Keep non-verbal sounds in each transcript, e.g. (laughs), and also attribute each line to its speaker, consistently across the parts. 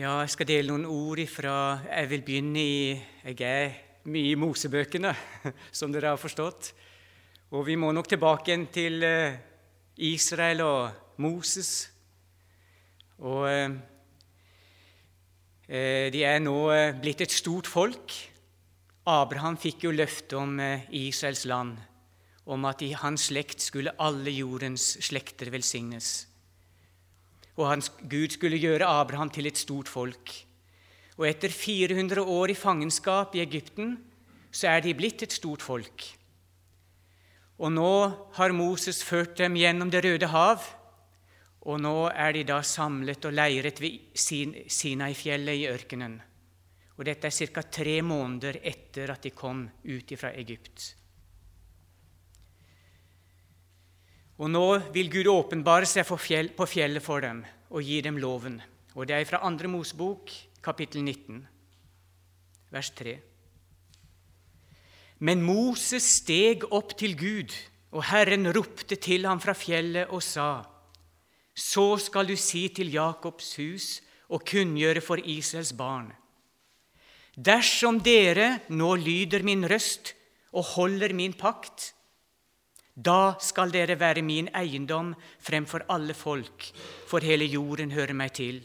Speaker 1: Ja, jeg skal dele noen ord ifra Jeg vil begynne i Jeg er mye i Mosebøkene, (laughs) som dere har forstått. Og vi må nok tilbake igjen til eh, Israel og Moses. Og eh, eh, de er nå blitt et stort folk. Abraham fikk jo løfte om Israels land, om at i hans slekt skulle alle jordens slekter velsignes og hans, Gud skulle gjøre Abraham til et stort folk. Og etter 400 år i fangenskap i Egypten så er de blitt et stort folk. Og nå har Moses ført dem gjennom Det røde hav, og nå er de da samlet og leiret ved Sinai-fjellet i ørkenen. Og dette er ca. tre måneder etter at de kom ut fra Egypt. Og nå vil Gud åpenbare seg på fjellet for dem og gi dem loven. Og det er fra 2. Mosebok, kapittel 19, vers 3. Men Moses steg opp til Gud, og Herren ropte til ham fra fjellet og sa:" Så skal du si til Jakobs hus og kunngjøre for Israels barn:" Dersom dere nå lyder min røst og holder min pakt, da skal dere være min eiendom fremfor alle folk, for hele jorden hører meg til.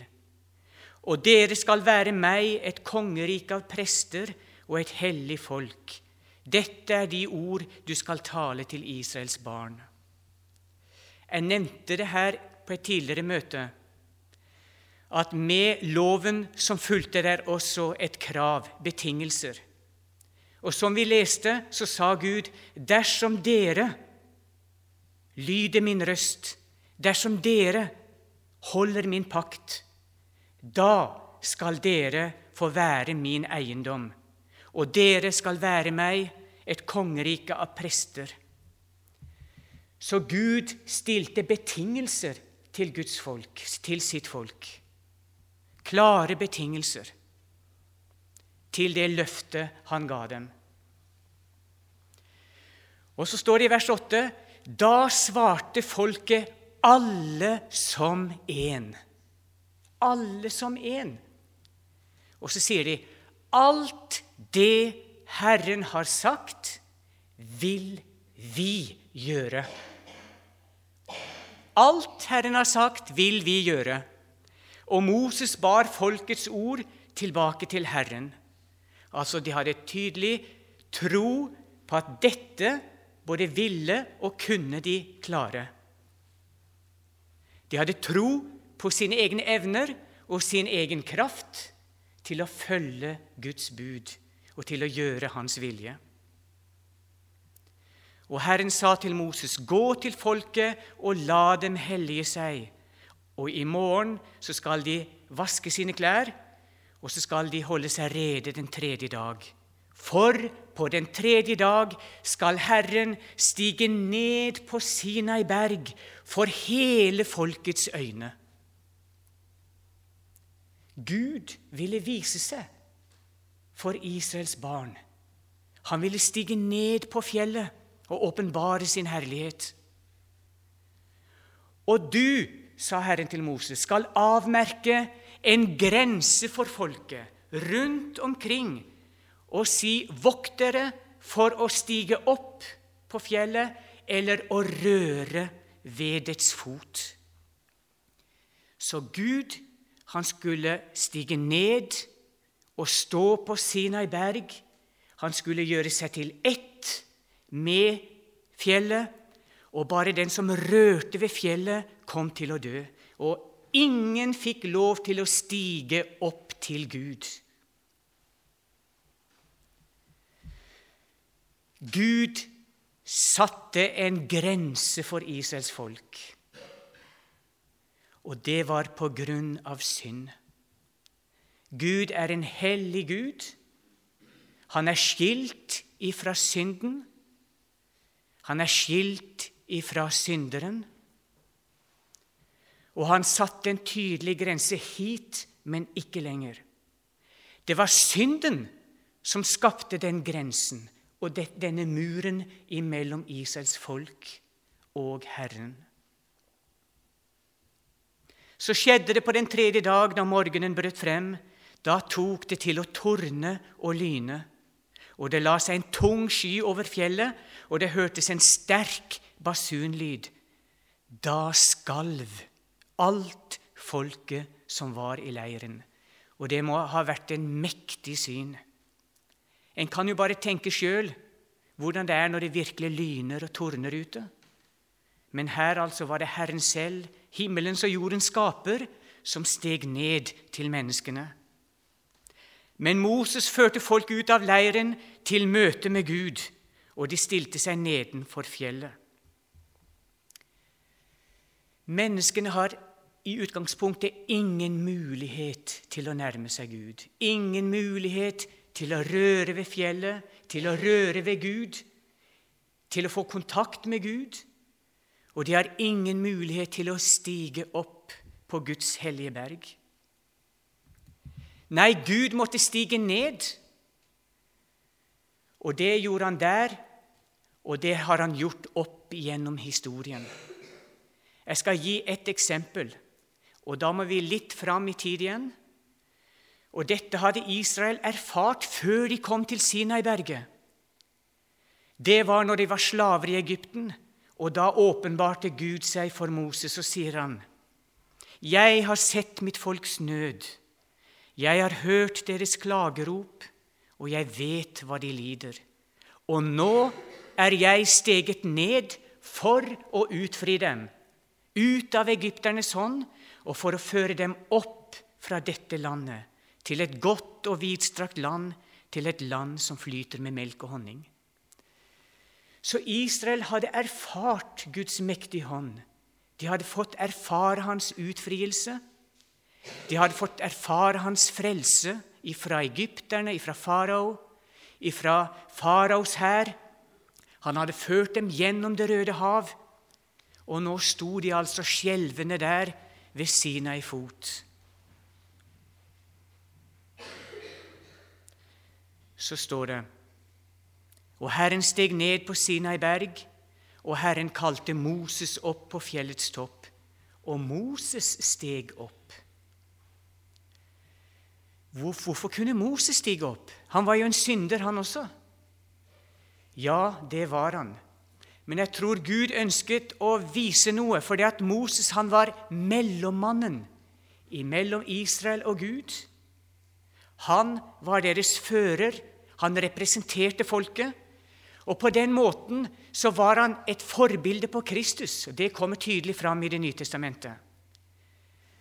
Speaker 1: Og dere skal være meg et kongerike av prester og et hellig folk. Dette er de ord du skal tale til Israels barn. Jeg nevnte det her på et tidligere møte, at med loven som fulgte der også et krav, betingelser. Og som vi leste, så sa Gud, dersom dere lyder min røst, dersom dere holder min pakt, da skal dere få være min eiendom, og dere skal være meg et kongerike av prester. Så Gud stilte betingelser til Guds folk, til sitt folk. Klare betingelser til det løftet han ga dem. Og så står det i vers 8 da svarte folket alle som én. Alle som én. Og så sier de alt det Herren har sagt, vil vi gjøre. Alt Herren har sagt, vil vi gjøre. Og Moses bar folkets ord tilbake til Herren. Altså, De hadde tydelig tro på at dette både ville og kunne de klare. De hadde tro på sine egne evner og sin egen kraft til å følge Guds bud og til å gjøre Hans vilje. Og Herren sa til Moses.: Gå til folket og la dem hellige seg. Og i morgen så skal de vaske sine klær, og så skal de holde seg rede den tredje dag. For på den tredje dag skal Herren stige ned på Sinai berg for hele folkets øyne. Gud ville vise seg for Israels barn. Han ville stige ned på fjellet og åpenbare sin herlighet. Og du, sa Herren til Moses, skal avmerke en grense for folket rundt omkring og si 'vokt dere for å stige opp på fjellet' eller å røre ved dets fot. Så Gud, han skulle stige ned og stå på Sinai berg. Han skulle gjøre seg til ett med fjellet, og bare den som rørte ved fjellet, kom til å dø. Og ingen fikk lov til å stige opp til Gud. Gud satte en grense for Israels folk. Og det var på grunn av synd. Gud er en hellig Gud. Han er skilt ifra synden. Han er skilt ifra synderen. Og han satte en tydelig grense hit, men ikke lenger. Det var synden som skapte den grensen og denne muren imellom Israels folk og Herren. Så skjedde det på den tredje dag, da morgenen brøt frem. Da tok det til å torne og lyne. Og det la seg en tung sky over fjellet, og det hørtes en sterk basunlyd. Da skalv alt folket som var i leiren. Og det må ha vært en mektig syn. En kan jo bare tenke sjøl hvordan det er når det virkelig lyner og torner ute. Men her altså var det Herren selv, himmelens og jordens skaper, som steg ned til menneskene. Men Moses førte folk ut av leiren til møte med Gud, og de stilte seg nedenfor fjellet. Menneskene har i utgangspunktet ingen mulighet til å nærme seg Gud. Ingen mulighet til å røre ved fjellet, til å røre ved Gud, til å få kontakt med Gud og de har ingen mulighet til å stige opp på Guds hellige berg. Nei, Gud måtte stige ned. Og det gjorde han der, og det har han gjort opp gjennom historien. Jeg skal gi et eksempel, og da må vi litt fram i tid igjen. Og dette hadde Israel erfart før de kom til Sinai-berget. Det var når de var slaver i Egypten. Og da åpenbarte Gud seg for Moses, og sier han, Jeg har sett mitt folks nød, jeg har hørt deres klagerop, og jeg vet hva de lider. Og nå er jeg steget ned for å utfri dem, ut av egypternes hånd, og for å føre dem opp fra dette landet, til et godt og vidstrakt land, til et land som flyter med melk og honning. Så Israel hadde erfart Guds mektige hånd. De hadde fått erfare hans utfrielse. De hadde fått erfare hans frelse ifra egypterne, ifra farao, ifra faraos hær. Han hadde ført dem gjennom Det røde hav, og nå sto de altså skjelvende der ved Sinai fot. Så står det og Herren steg ned på Sinai berg, og Herren kalte Moses opp på fjellets topp. Og Moses steg opp. Hvorfor kunne Moses stige opp? Han var jo en synder, han også. Ja, det var han. Men jeg tror Gud ønsket å vise noe, fordi at Moses han var mellommannen mellom Israel og Gud. Han var deres fører, han representerte folket. Og På den måten så var han et forbilde på Kristus. Det kommer tydelig fram i Det nye testamentet.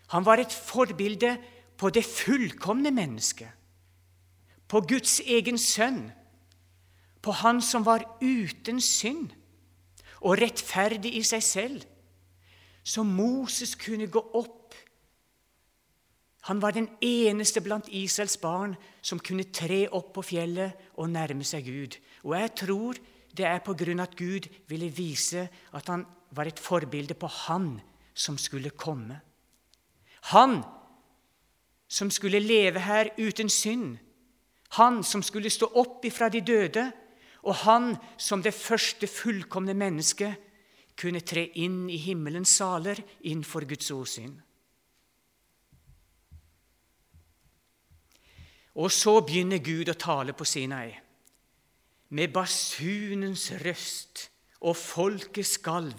Speaker 1: Han var et forbilde på det fullkomne mennesket, på Guds egen sønn, på Han som var uten synd og rettferdig i seg selv, så Moses kunne gå opp. Han var den eneste blant Israels barn som kunne tre opp på fjellet og nærme seg Gud. Og jeg tror det er på grunn av at Gud ville vise at han var et forbilde på Han som skulle komme. Han som skulle leve her uten synd. Han som skulle stå opp ifra de døde. Og han som det første fullkomne mennesket kunne tre inn i himmelens saler innenfor Guds åsyn. Og så begynner Gud å tale på Sinai med basunens røst, og folket skalv.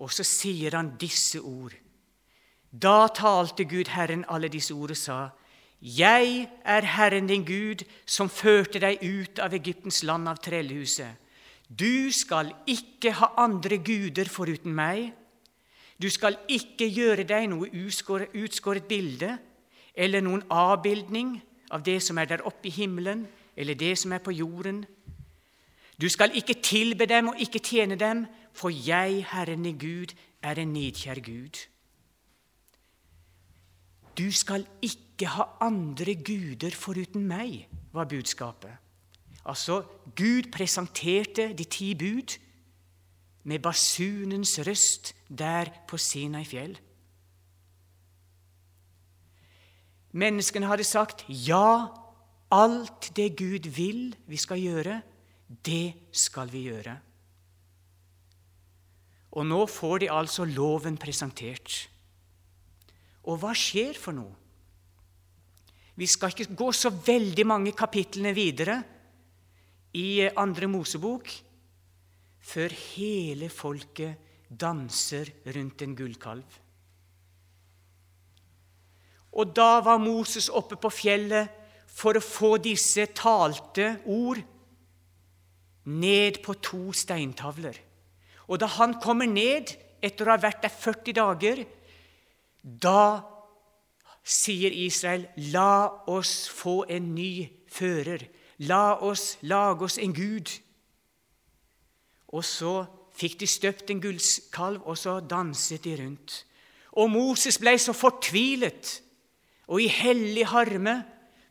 Speaker 1: Og så sier han disse ord. Da talte Gud Herren alle disse ord og sa:" Jeg er Herren din Gud, som førte deg ut av Egyptens land av trellhuset. Du skal ikke ha andre guder foruten meg. Du skal ikke gjøre deg noe utskåret bilde eller noen avbildning av det som er der oppe i himmelen, eller det som er på jorden, du skal ikke tilbe dem og ikke tjene dem, for jeg, Herren i Gud, er en nidkjær Gud. Du skal ikke ha andre guder foruten meg, var budskapet. Altså, Gud presenterte de ti bud med basunens røst der på Sinai fjell. Menneskene hadde sagt ja, alt det Gud vil vi skal gjøre, det skal vi gjøre. Og nå får de altså loven presentert. Og hva skjer for noe? Vi skal ikke gå så veldig mange kapitlene videre i andre Mosebok før hele folket danser rundt en gullkalv. Og da var Moses oppe på fjellet for å få disse talte ord ned på to steintavler. Og da han kommer ned etter å ha vært der 40 dager, da sier Israel, 'La oss få en ny fører. La oss lage oss en gud.' Og så fikk de støpt en gullkalv, og så danset de rundt. Og Moses ble så fortvilet, og i hellig harme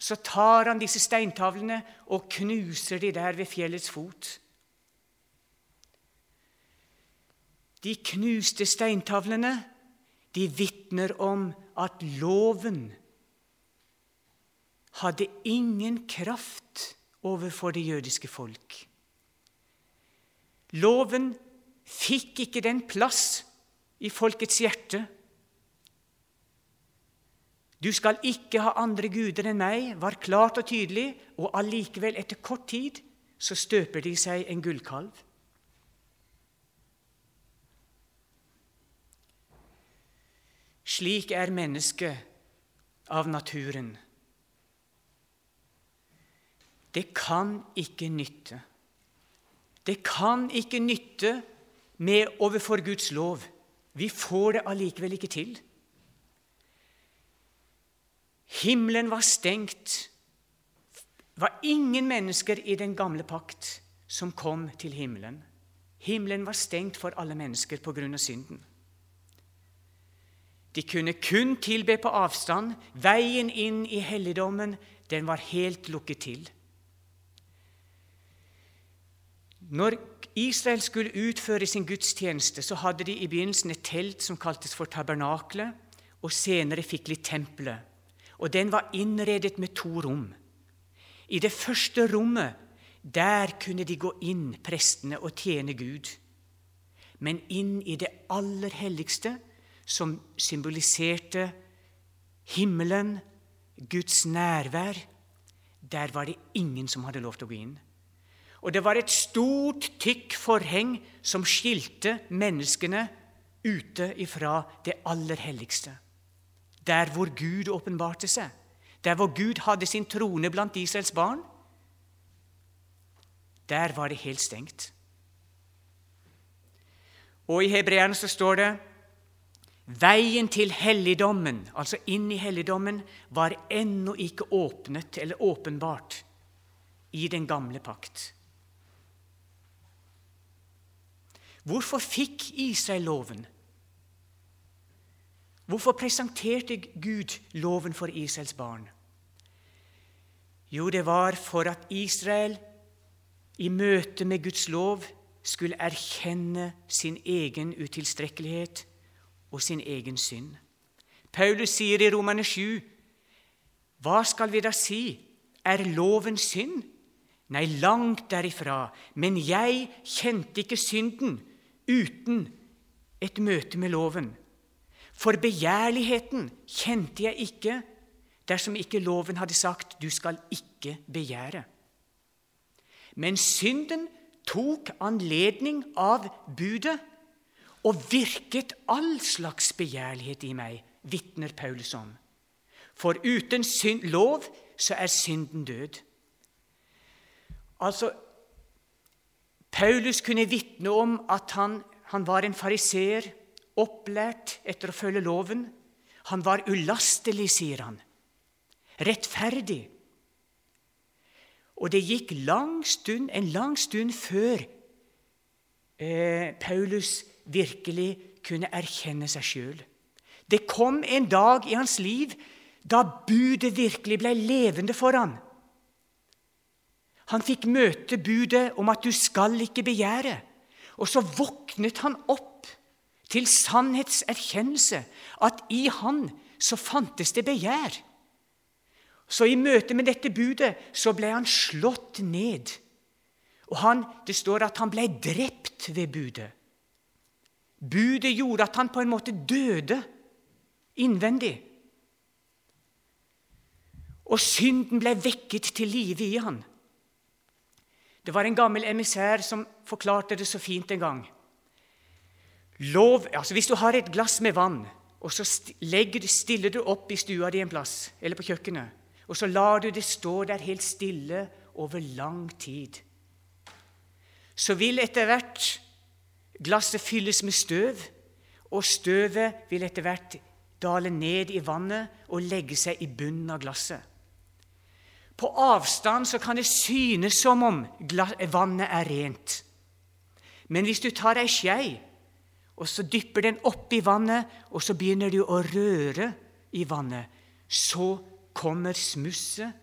Speaker 1: så tar han disse steintavlene og knuser de der ved fjellets fot. De knuste steintavlene de vitner om at loven hadde ingen kraft overfor det jødiske folk. Loven fikk ikke den plass i folkets hjerte du skal ikke ha andre guder enn meg, var klart og tydelig, og allikevel, etter kort tid, så støper de seg en gullkalv. Slik er mennesket av naturen. Det kan ikke nytte. Det kan ikke nytte med overfor Guds lov. Vi får det allikevel ikke til. Himmelen var stengt. Det var ingen mennesker i den gamle pakt som kom til himmelen. Himmelen var stengt for alle mennesker av synden. De kunne kun tilbe på avstand. Veien inn i helligdommen den var helt lukket til. Når Israel skulle utføre sin gudstjeneste, så hadde de i begynnelsen et telt som kaltes for tabernaklet, og senere fikk de tempelet og den var innredet med to rom. I det første rommet der kunne de gå inn, prestene, og tjene Gud. Men inn i det aller helligste, som symboliserte himmelen, Guds nærvær, der var det ingen som hadde lov til å gå inn. Og det var et stort, tykk forheng som skilte menneskene ute ifra det aller helligste der hvor Gud åpenbarte seg, der hvor Gud hadde sin trone blant Israels barn, der var det helt stengt. Og i Hebreerne så står det Veien til helligdommen, altså inn i helligdommen, var ennå ikke åpnet eller åpenbart i den gamle pakt. Hvorfor fikk Israel loven? Hvorfor presenterte Gud loven for Israels barn? Jo, det var for at Israel i møte med Guds lov skulle erkjenne sin egen utilstrekkelighet og sin egen synd. Paulus sier i Romane 7.: Hva skal vi da si? Er loven synd? Nei, langt derifra. Men jeg kjente ikke synden uten et møte med loven. For begjærligheten kjente jeg ikke dersom ikke loven hadde sagt 'du skal ikke begjære'. Men synden tok anledning av budet og virket all slags begjærlighet i meg, vitner Paulus om. For uten synd, lov så er synden død. Altså, Paulus kunne vitne om at han, han var en fariseer opplært etter å følge loven. Han var ulastelig, sier han. Rettferdig. Og det gikk lang stund, en lang stund før eh, Paulus virkelig kunne erkjenne seg sjøl. Det kom en dag i hans liv da budet virkelig ble levende for han. Han fikk møte budet om at 'du skal ikke begjære'. Og så våknet han opp til sannhetserkjennelse at i Han så fantes det begjær. Så i møte med dette budet så ble han slått ned. Og han, Det står at han ble drept ved budet. Budet gjorde at han på en måte døde innvendig. Og synden ble vekket til live i han. Det var en gammel emissær som forklarte det så fint en gang. Lov, altså Hvis du har et glass med vann, og så du, stiller du opp i stua di en plass, eller på kjøkkenet, og så lar du det stå der helt stille over lang tid, så vil etter hvert glasset fylles med støv, og støvet vil etter hvert dale ned i vannet og legge seg i bunnen av glasset. På avstand så kan det synes som om vannet er rent. Men hvis du tar ei skei og så dypper den oppi vannet, og så begynner du å røre i vannet, så kommer smusset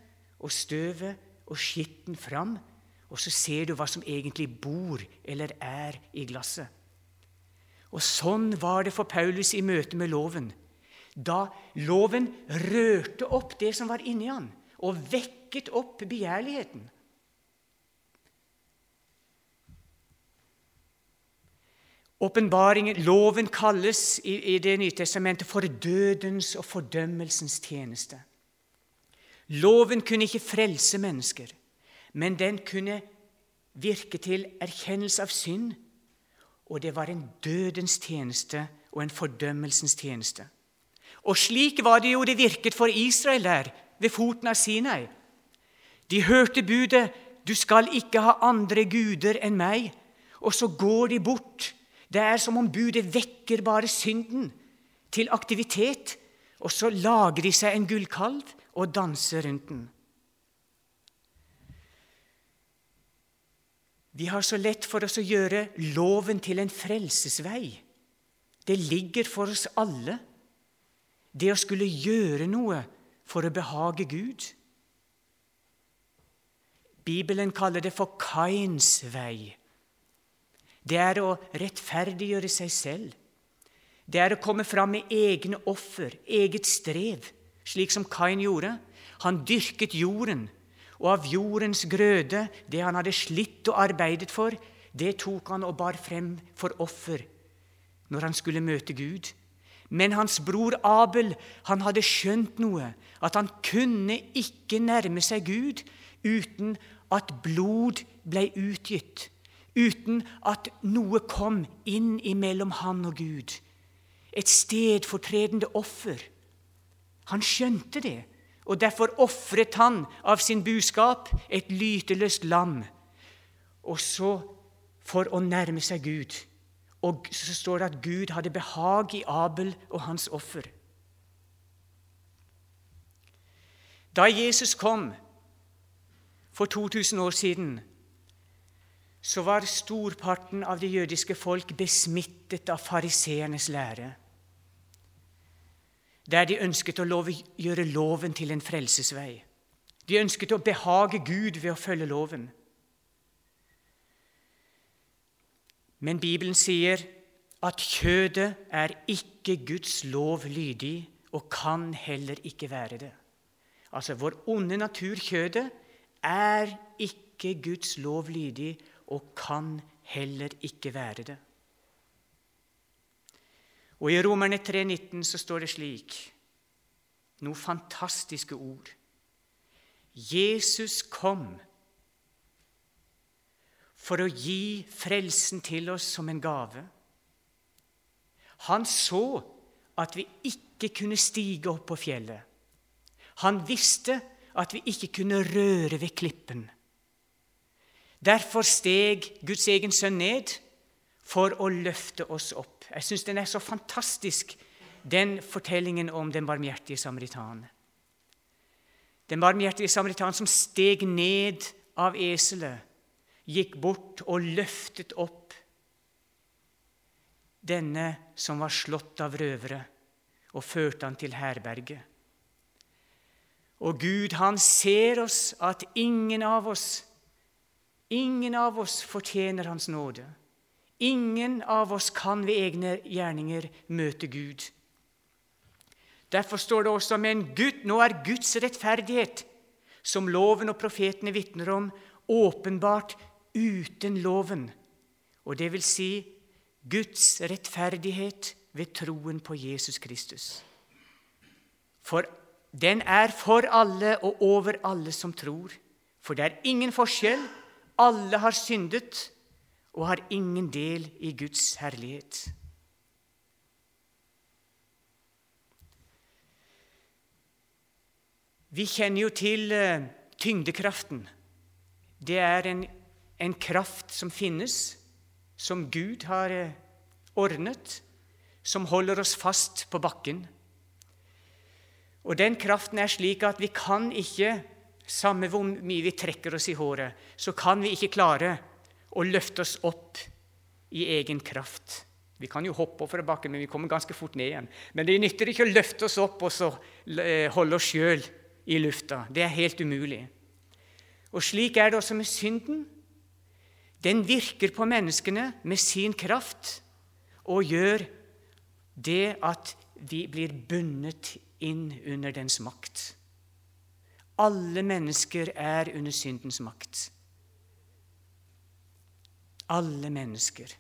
Speaker 1: og støvet og skitten fram, og så ser du hva som egentlig bor eller er i glasset. Og Sånn var det for Paulus i møte med loven. Da loven rørte opp det som var inni han, og vekket opp begjærligheten. Åpenbaringen, Loven kalles i, i Det nye testamentet for dødens og fordømmelsens tjeneste. Loven kunne ikke frelse mennesker, men den kunne virke til erkjennelse av synd. Og det var en dødens tjeneste og en fordømmelsens tjeneste. Og slik var det jo det virket for Israel der, ved foten av Sinai. De hørte budet 'Du skal ikke ha andre guder enn meg', og så går de bort det er som om budet vekker bare synden til aktivitet, og så lager de seg en gullkalv og danser rundt den. Vi har så lett for oss å gjøre loven til en frelsesvei. Det ligger for oss alle, det å skulle gjøre noe for å behage Gud. Bibelen kaller det for Kains vei. Det er å rettferdiggjøre seg selv. Det er å komme fram med egne offer, eget strev, slik som Kain gjorde. Han dyrket jorden, og av jordens grøde, det han hadde slitt og arbeidet for, det tok han og bar frem for offer når han skulle møte Gud. Men hans bror Abel han hadde skjønt noe, at han kunne ikke nærme seg Gud uten at blod ble utgitt uten at noe kom inn imellom han og Gud. Et stedfortredende offer. Han skjønte det, og derfor ofret han av sin buskap et lyteløst lam. Og så for å nærme seg Gud. Og så står det at Gud hadde behag i Abel og hans offer. Da Jesus kom for 2000 år siden, så var storparten av det jødiske folk besmittet av fariseernes lære, der de ønsket å love, gjøre loven til en frelsesvei. De ønsket å behage Gud ved å følge loven. Men Bibelen sier at kjødet er ikke Guds lov lydig og kan heller ikke være det. Altså, vår onde natur, kjødet, er ikke Guds lov lydig og kan heller ikke være det. Og I Romerne 3,19 så står det slik Noen fantastiske ord. Jesus kom for å gi frelsen til oss som en gave. Han så at vi ikke kunne stige opp på fjellet. Han visste at vi ikke kunne røre ved klippen. Derfor steg Guds egen sønn ned for å løfte oss opp. Jeg syns den er så fantastisk, den fortellingen om den barmhjertige samaritan. Den barmhjertige samaritan som steg ned av eselet, gikk bort og løftet opp denne som var slått av røvere, og førte han til herberget. Og Gud, han ser oss at ingen av oss Ingen av oss fortjener Hans nåde. Ingen av oss kan ved egne gjerninger møte Gud. Derfor står det også men Gud, nå er Guds rettferdighet, som loven og profetene vitner om, åpenbart uten loven. Og det vil si Guds rettferdighet ved troen på Jesus Kristus. For den er for alle og over alle som tror. For det er ingen forskjell. Alle har syndet og har ingen del i Guds herlighet. Vi kjenner jo til uh, tyngdekraften. Det er en, en, kraft som finnes, som Gud har uh, ordnet, som holder oss fast på bakken. Og den kraften er slik at vi kan ikke, samme hvor mye vi trekker oss i håret, så kan vi ikke klare å løfte oss opp i egen kraft. Vi kan jo hoppe over bakken, men vi kommer ganske fort ned igjen. Men det nytter ikke å løfte oss opp og så eh, holde oss sjøl i lufta. Det er helt umulig. Og slik er det også med synden. Den virker på menneskene med sin kraft og gjør det at vi blir bundet inn under dens makt. Alle mennesker er under syndens makt. Alle mennesker.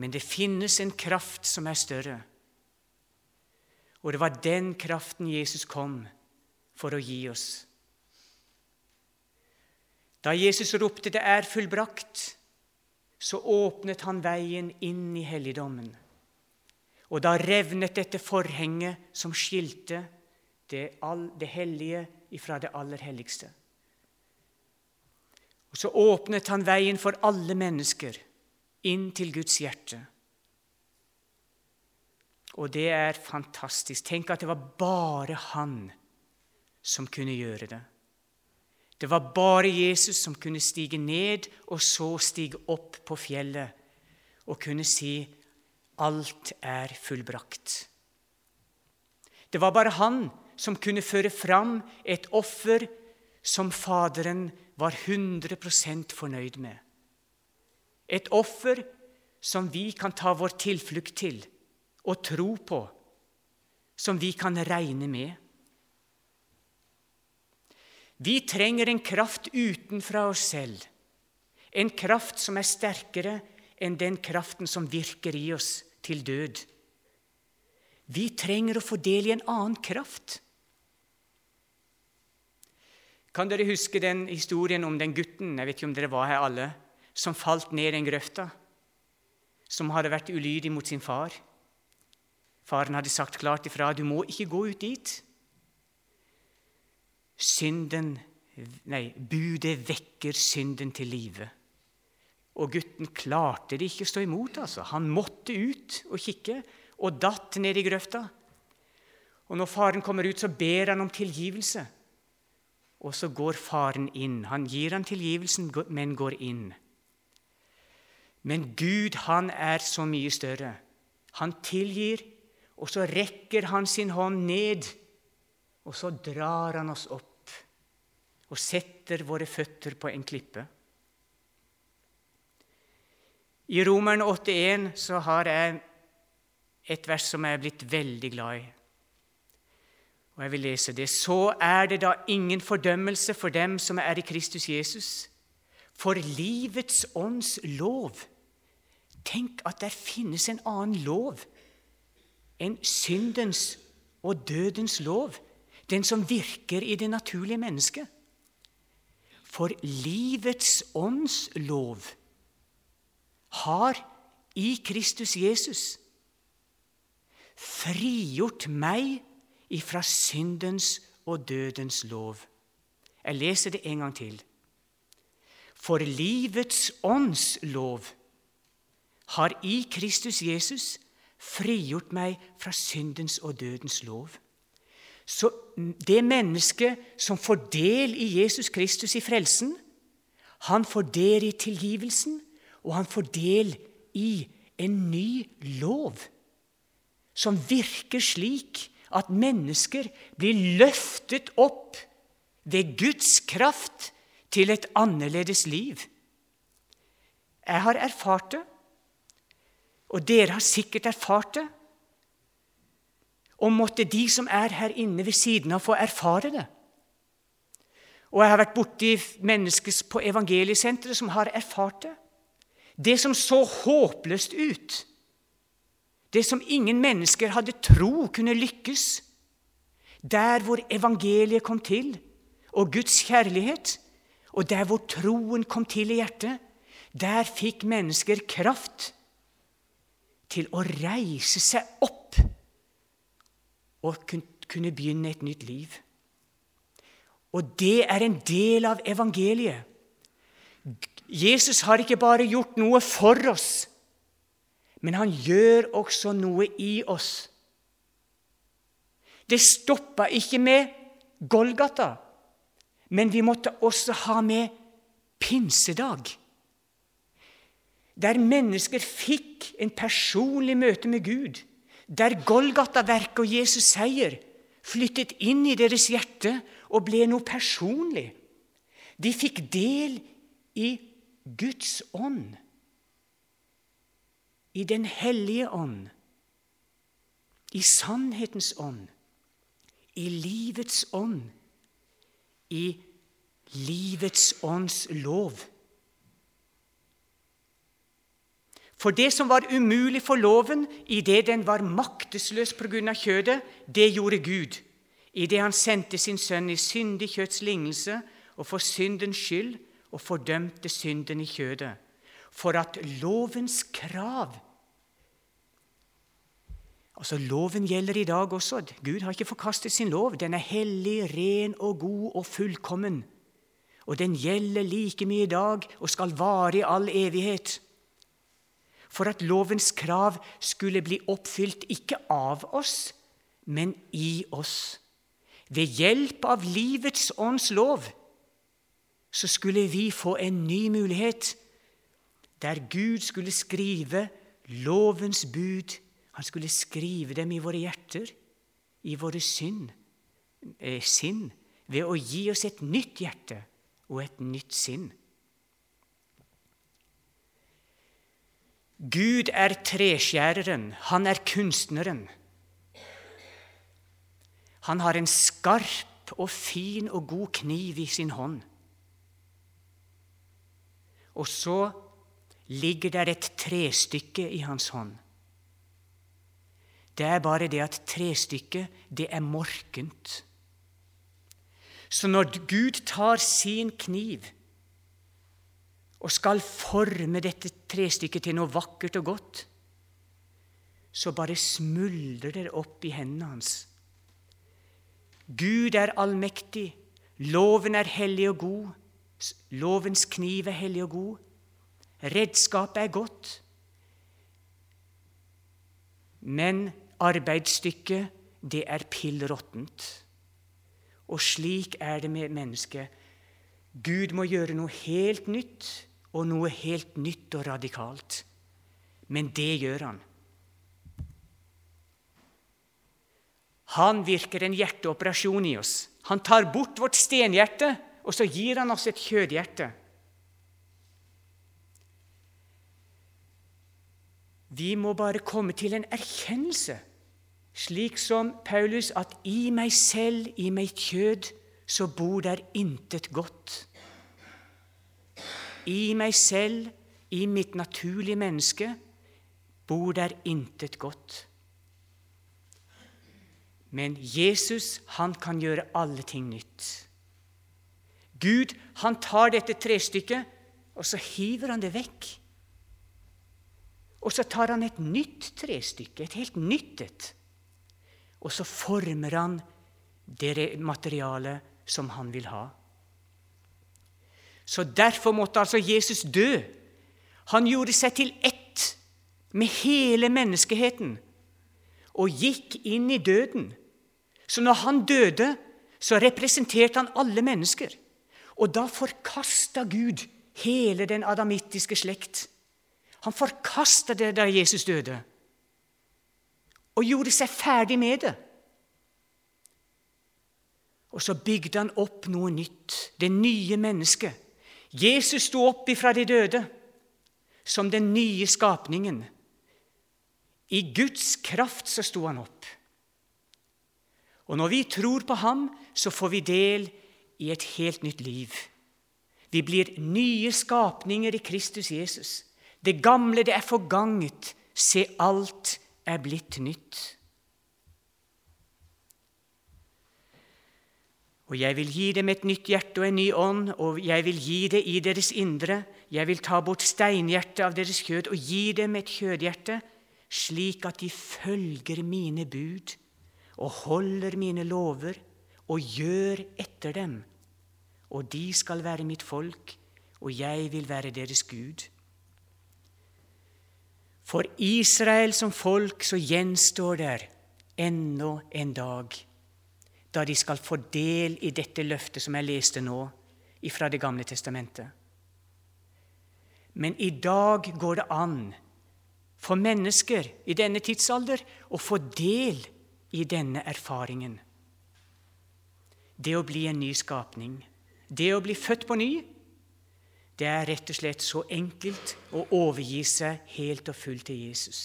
Speaker 1: Men det finnes en kraft som er større. Og det var den kraften Jesus kom for å gi oss. Da Jesus ropte 'Det er fullbrakt', så åpnet han veien inn i helligdommen. Og da revnet dette forhenget som skilte det, all, det hellige ifra det aller helligste. Og så åpnet han veien for alle mennesker inn til Guds hjerte. Og det er fantastisk. Tenk at det var bare han som kunne gjøre det. Det var bare Jesus som kunne stige ned og så stige opp på fjellet og kunne si alt er fullbrakt. Det var bare han som kunne føre fram et offer som Faderen var 100% fornøyd med. Et offer som vi kan ta vår tilflukt til og tro på, som vi kan regne med. Vi trenger en kraft utenfra oss selv, en kraft som er sterkere enn den kraften som virker i oss til død. Vi trenger å få del i en annen kraft. Kan dere huske den historien om den gutten jeg vet ikke om dere var her alle, som falt ned den grøfta, som hadde vært ulydig mot sin far? Faren hadde sagt klart ifra du må ikke gå ut dit. Synden, nei, Budet vekker synden til live. Og gutten klarte det ikke å stå imot. altså. Han måtte ut og kikke, og datt ned i grøfta. Og Når faren kommer ut, så ber han om tilgivelse. Og så går faren inn. Han gir han tilgivelsen, men går inn. Men Gud, han er så mye større. Han tilgir, og så rekker han sin hånd ned, og så drar han oss opp og setter våre føtter på en klippe. I Romerne 8,1 så har jeg et vers som jeg er blitt veldig glad i. Og jeg vil lese det. Så er det da ingen fordømmelse for dem som er i Kristus Jesus. For livets ånds lov Tenk at der finnes en annen lov enn syndens og dødens lov, den som virker i det naturlige mennesket. For livets ånds lov har i Kristus Jesus frigjort meg ifra syndens og dødens lov. Jeg leser det en gang til. For livets ånds lov har i Kristus Jesus frigjort meg fra syndens og dødens lov. Så det mennesket som får del i Jesus Kristus i frelsen, han får del i tilgivelsen, og han får del i en ny lov som virker slik at mennesker blir løftet opp ved Guds kraft til et annerledes liv. Jeg har erfart det. Og dere har sikkert erfart det. Og måtte de som er her inne ved siden av, få erfare det. Og jeg har vært borti mennesker på evangeliesenteret som har erfart det. Det som så håpløst ut, det som ingen mennesker hadde tro kunne lykkes. Der hvor evangeliet kom til, og Guds kjærlighet, og der hvor troen kom til i hjertet, der fikk mennesker kraft til å reise seg opp og kunne begynne et nytt liv. Og det er en del av evangeliet. Jesus har ikke bare gjort noe for oss, men han gjør også noe i oss. Det stoppa ikke med Golgata, men vi måtte også ha med pinsedag. Der mennesker fikk en personlig møte med Gud. Der Golgata-verket og Jesus' seier flyttet inn i deres hjerte og ble noe personlig. De fikk del i Guds ånd, i Den hellige ånd, i sannhetens ånd, i livets ånd, i livets ånds lov. For det som var umulig for loven idet den var maktesløs pga. kjødet, det gjorde Gud idet han sendte sin sønn i syndig kjøtts lignelse og for syndens skyld og fordømte synden i kjødet, for at lovens krav Altså, Loven gjelder i dag også. Gud har ikke forkastet sin lov. Den er hellig, ren og god og fullkommen. Og den gjelder like mye i dag og skal vare i all evighet. For at lovens krav skulle bli oppfylt ikke av oss, men i oss. Ved hjelp av livets ånds lov så skulle vi få en ny mulighet, der Gud skulle skrive lovens bud. Han skulle skrive dem i våre hjerter, i våre synd, eh, sinn, ved å gi oss et nytt hjerte og et nytt sinn. Gud er treskjæreren, han er kunstneren. Han har en skarp og fin og god kniv i sin hånd. Og så ligger der et trestykke i hans hånd. Det er bare det at trestykket, det er morkent. Så når Gud tar sin kniv og skal forme dette trestykket til noe vakkert og godt, så bare smuldrer det opp i hendene hans. Gud er allmektig, loven er hellig og god, lovens kniv er hellig og god, redskapet er godt. Men arbeidsstykket, det er pill råttent. Og slik er det med mennesket. Gud må gjøre noe helt nytt, og noe helt nytt og radikalt. Men det gjør han. Han virker en hjerteoperasjon i oss. Han tar bort vårt stenhjerte, og så gir han oss et kjødhjerte. Vi må bare komme til en erkjennelse, slik som Paulus, at i meg selv, i meg kjød, så bor der intet godt. I meg selv, i mitt naturlige menneske, bor der intet godt. Men Jesus, han kan gjøre alle ting nytt. Gud, han tar dette trestykket, og så hiver han det vekk. Og så tar han et nytt trestykke, et helt nytt et. Og så former han det materialet som han vil ha. Så derfor måtte altså Jesus dø. Han gjorde seg til ett med hele menneskeheten og gikk inn i døden. Så når han døde, så representerte han alle mennesker. Og da forkasta Gud hele den adamittiske slekt. Han forkasta det da Jesus døde, og gjorde seg ferdig med det. Og så bygde han opp noe nytt, det nye mennesket. Jesus sto opp ifra de døde som den nye skapningen. I Guds kraft så sto han opp. Og når vi tror på ham, så får vi del i et helt nytt liv. Vi blir nye skapninger i Kristus Jesus. Det gamle, det er forganget. Se, alt er blitt nytt. Og jeg vil gi dem et nytt hjerte og en ny ånd, og jeg vil gi det i deres indre. Jeg vil ta bort steinhjertet av deres kjød og gi dem et kjødhjerte, slik at de følger mine bud og holder mine lover og gjør etter dem. Og de skal være mitt folk, og jeg vil være deres Gud. For Israel som folk så gjenstår der ennå en dag da de skal få del i dette løftet som jeg leste nå fra Det gamle testamentet. Men i dag går det an for mennesker i denne tidsalder å få del i denne erfaringen. Det å bli en ny skapning, det å bli født på ny, det er rett og slett så enkelt å overgi seg helt og fullt til Jesus.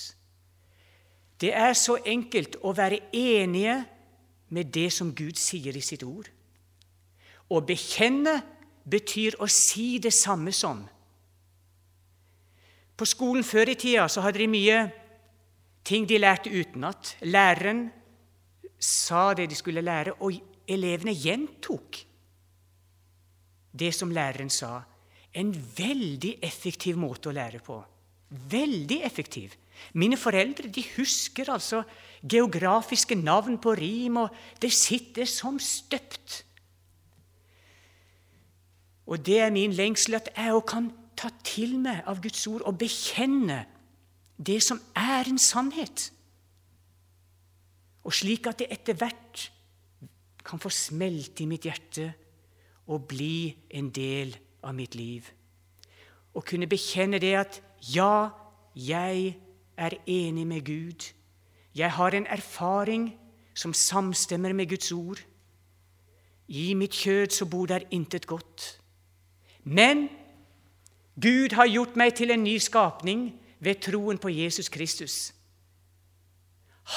Speaker 1: Det er så enkelt å være enige med det som Gud sier i sitt ord. Å bekjenne betyr å si det samme som. På skolen før i tida så hadde de mye ting de lærte utenat. Læreren sa det de skulle lære, og elevene gjentok det som læreren sa. En veldig effektiv måte å lære på. Veldig effektiv. Mine foreldre de husker altså geografiske navn på rim, og det sitter som støpt. Og det er min lengsel at jeg òg kan ta til meg av Guds ord og bekjenne det som er en sannhet. Og slik at det etter hvert kan få smelte i mitt hjerte og bli en del av mitt liv. Og kunne bekjenne det at ja, jeg er enig med Gud. Jeg har en erfaring som samstemmer med Guds ord. I mitt kjød så bor der intet godt. Men Gud har gjort meg til en ny skapning ved troen på Jesus Kristus.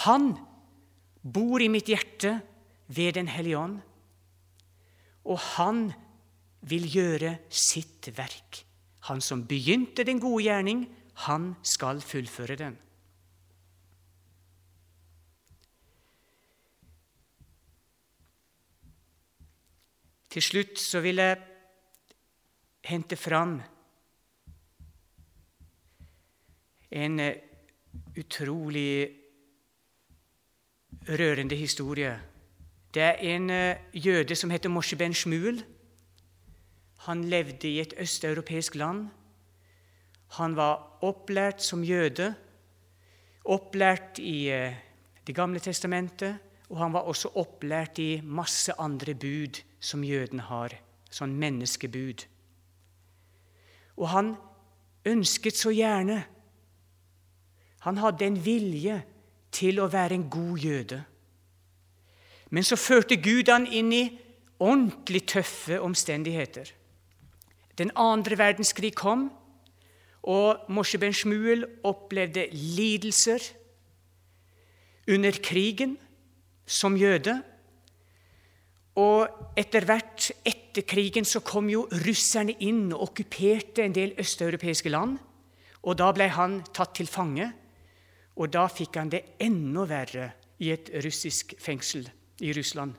Speaker 1: Han bor i mitt hjerte ved Den hellige ånd, og han vil gjøre sitt verk. Han som begynte den gode gjerning, han skal fullføre den. Til slutt så vil jeg hente fram en eh, utrolig rørende historie. Det er en eh, jøde som heter Moshe ben Shmuel. Han levde i et østeuropeisk land. Han var opplært som jøde, opplært i eh, Det gamle testamentet, og han var også opplært i masse andre bud som jøden har, sånn menneskebud. Og han ønsket så gjerne Han hadde en vilje til å være en god jøde. Men så førte Gud han inn i ordentlig tøffe omstendigheter. Den andre verdenskrig kom, og Moshe ben Shmuel opplevde lidelser under krigen som jøde. Og etter hvert etter krigen så kom jo russerne inn og okkuperte en del østeuropeiske land. Og da ble han tatt til fange, og da fikk han det enda verre i et russisk fengsel i Russland.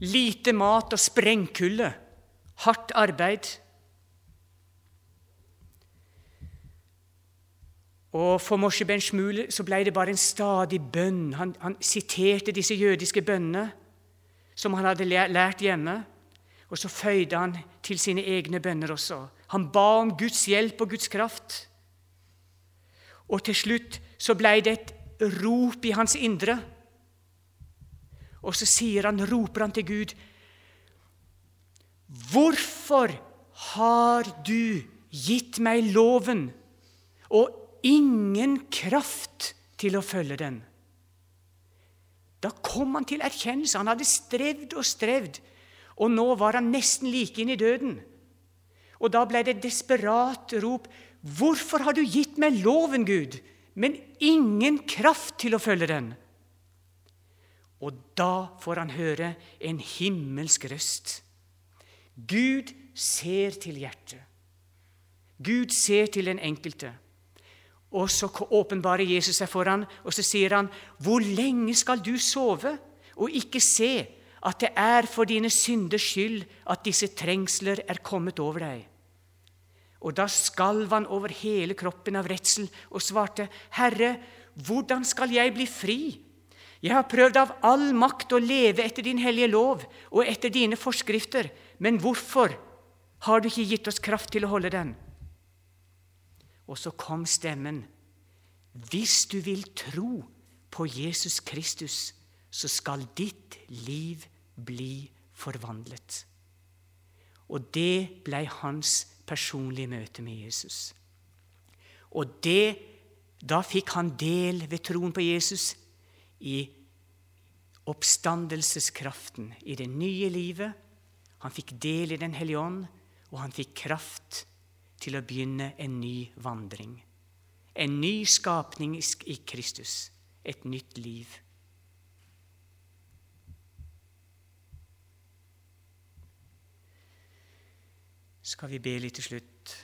Speaker 1: Lite mat og sprengkulde, hardt arbeid. Og For Moshe ben Shmuel så ble det bare en stadig bønn. Han, han siterte disse jødiske bønnene som han hadde lært hjemme. Og så føyde han til sine egne bønner også. Han ba om Guds hjelp og Guds kraft. Og til slutt så ble det et rop i hans indre. Og så sier han, roper han til Gud, Hvorfor har du gitt meg loven og ingen kraft til å følge den. Da kom han til erkjennelse. Han hadde strevd og strevd, og nå var han nesten like inn i døden. Og da ble det et desperat rop. Hvorfor har du gitt meg loven, Gud, men ingen kraft til å følge den? Og da får han høre en himmelsk røst. Gud ser til hjertet. Gud ser til den enkelte. Og så åpenbarer Jesus seg for ham, og så sier han, 'Hvor lenge skal du sove og ikke se at det er for dine synders skyld at disse trengsler er kommet over deg?' Og da skalv han over hele kroppen av redsel og svarte, 'Herre, hvordan skal jeg bli fri?' Jeg har prøvd av all makt å leve etter din hellige lov og etter dine forskrifter, men hvorfor har du ikke gitt oss kraft til å holde den? Og så kom stemmen. Hvis du vil tro på Jesus Kristus, så skal ditt liv bli forvandlet. Og det ble hans personlige møte med Jesus. Og det, da fikk han del ved troen på Jesus i oppstandelseskraften i det nye livet. Han fikk del i Den hellige ånd, og han fikk kraft til å begynne en ny vandring. En ny skapning i Kristus. Et nytt liv. Skal vi be litt til slutt?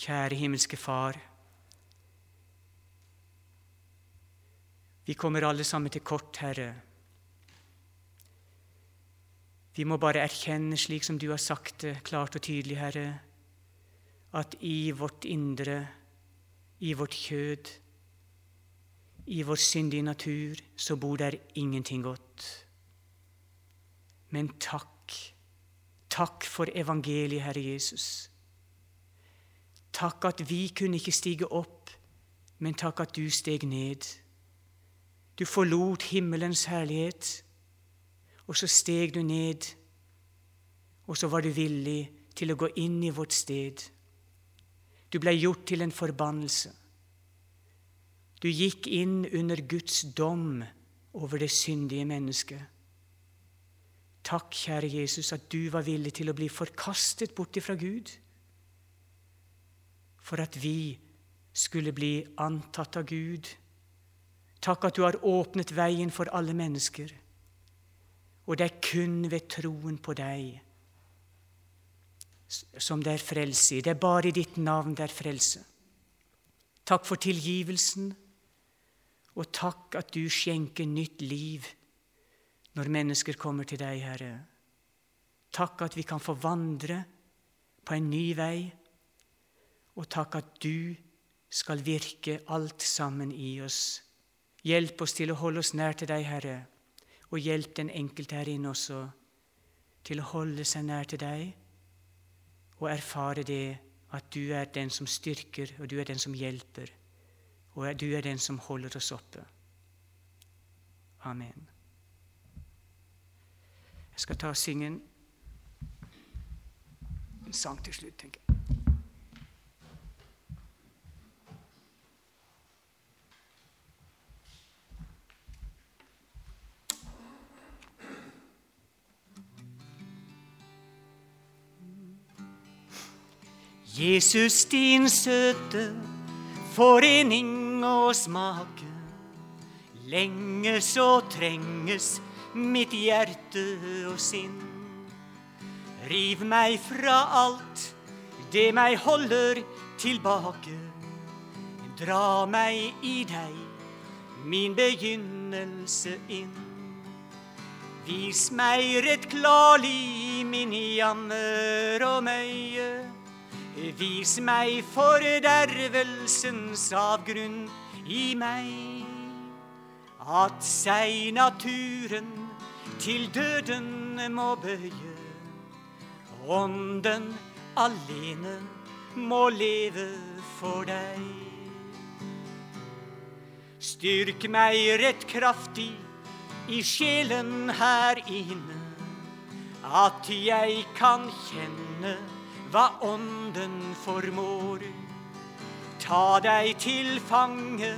Speaker 1: Kjære himmelske Far. Vi kommer alle sammen til kort, Herre. Vi må bare erkjenne, slik som du har sagt det klart og tydelig, Herre, at i vårt indre, i vårt kjød, i vår syndige natur, så bor der ingenting godt. Men takk, takk for evangeliet, Herre Jesus. Takk at vi kunne ikke stige opp, men takk at du steg ned. Du forlot himmelens herlighet og så steg du ned, og så var du villig til å gå inn i vårt sted. Du ble gjort til en forbannelse. Du gikk inn under Guds dom over det syndige mennesket. Takk, kjære Jesus, at du var villig til å bli forkastet bort ifra Gud, for at vi skulle bli antatt av Gud. Takk at du har åpnet veien for alle mennesker. Og det er kun ved troen på deg som det er frelse. Det er bare i ditt navn det er frelse. Takk for tilgivelsen, og takk at du skjenker nytt liv når mennesker kommer til deg, Herre. Takk at vi kan få vandre på en ny vei, og takk at du skal virke alt sammen i oss. Hjelp oss til å holde oss nær til deg, Herre og hjelp den enkelte her inne også til å holde seg nær til deg og erfare det at du er den som styrker, og du er den som hjelper, og du er den som holder oss oppe. Amen. Jeg skal ta og synge en sang til slutt, tenker jeg. Jesus, din søte forening og smake. Lenge så trenges mitt hjerte og sinn. Riv meg fra alt det meg holder tilbake. Dra meg i deg, min begynnelse inn. Vis meg rett klarlig min jammer og møye. Vis meg fordervelsens avgrunn i meg. At seg naturen til døden må bøye. Ånden alene må leve for deg. Styrk meg rett kraftig i sjelen her inne, at jeg kan kjenne hva Ånden formår. Ta deg til fange,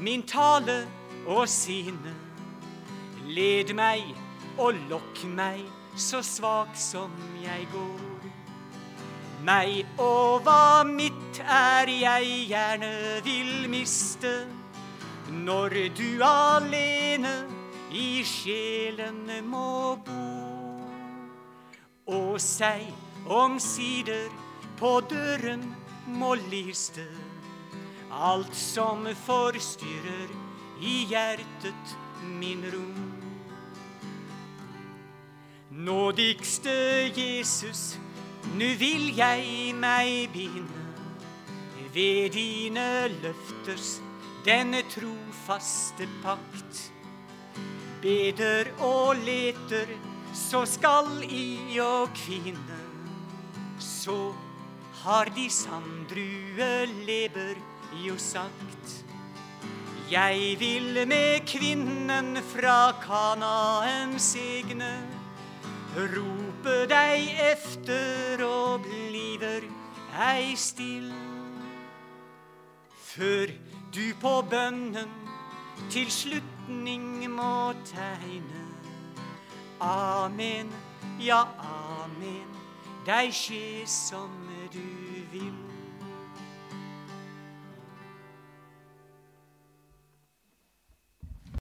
Speaker 1: min tale og sine. Led meg og lokk meg, så svak som jeg går. Meg og hva mitt er jeg gjerne vil miste, når du alene i sjelen må bo. Og seg omsider på døren må liste alt som forstyrrer i hjertet min ro. Nådigste Jesus, nu vil jeg meg binde ved dine løfters denne trofaste pakt. Beder og leter, så skal i og kvinne. Så har de sanddrue leber jo sagt. Jeg vil med kvinnen fra Kanaens egne rope deg efter og bliver ei still. Før du på bønnen til slutning må tegne. Amen, ja, amen, deg skje som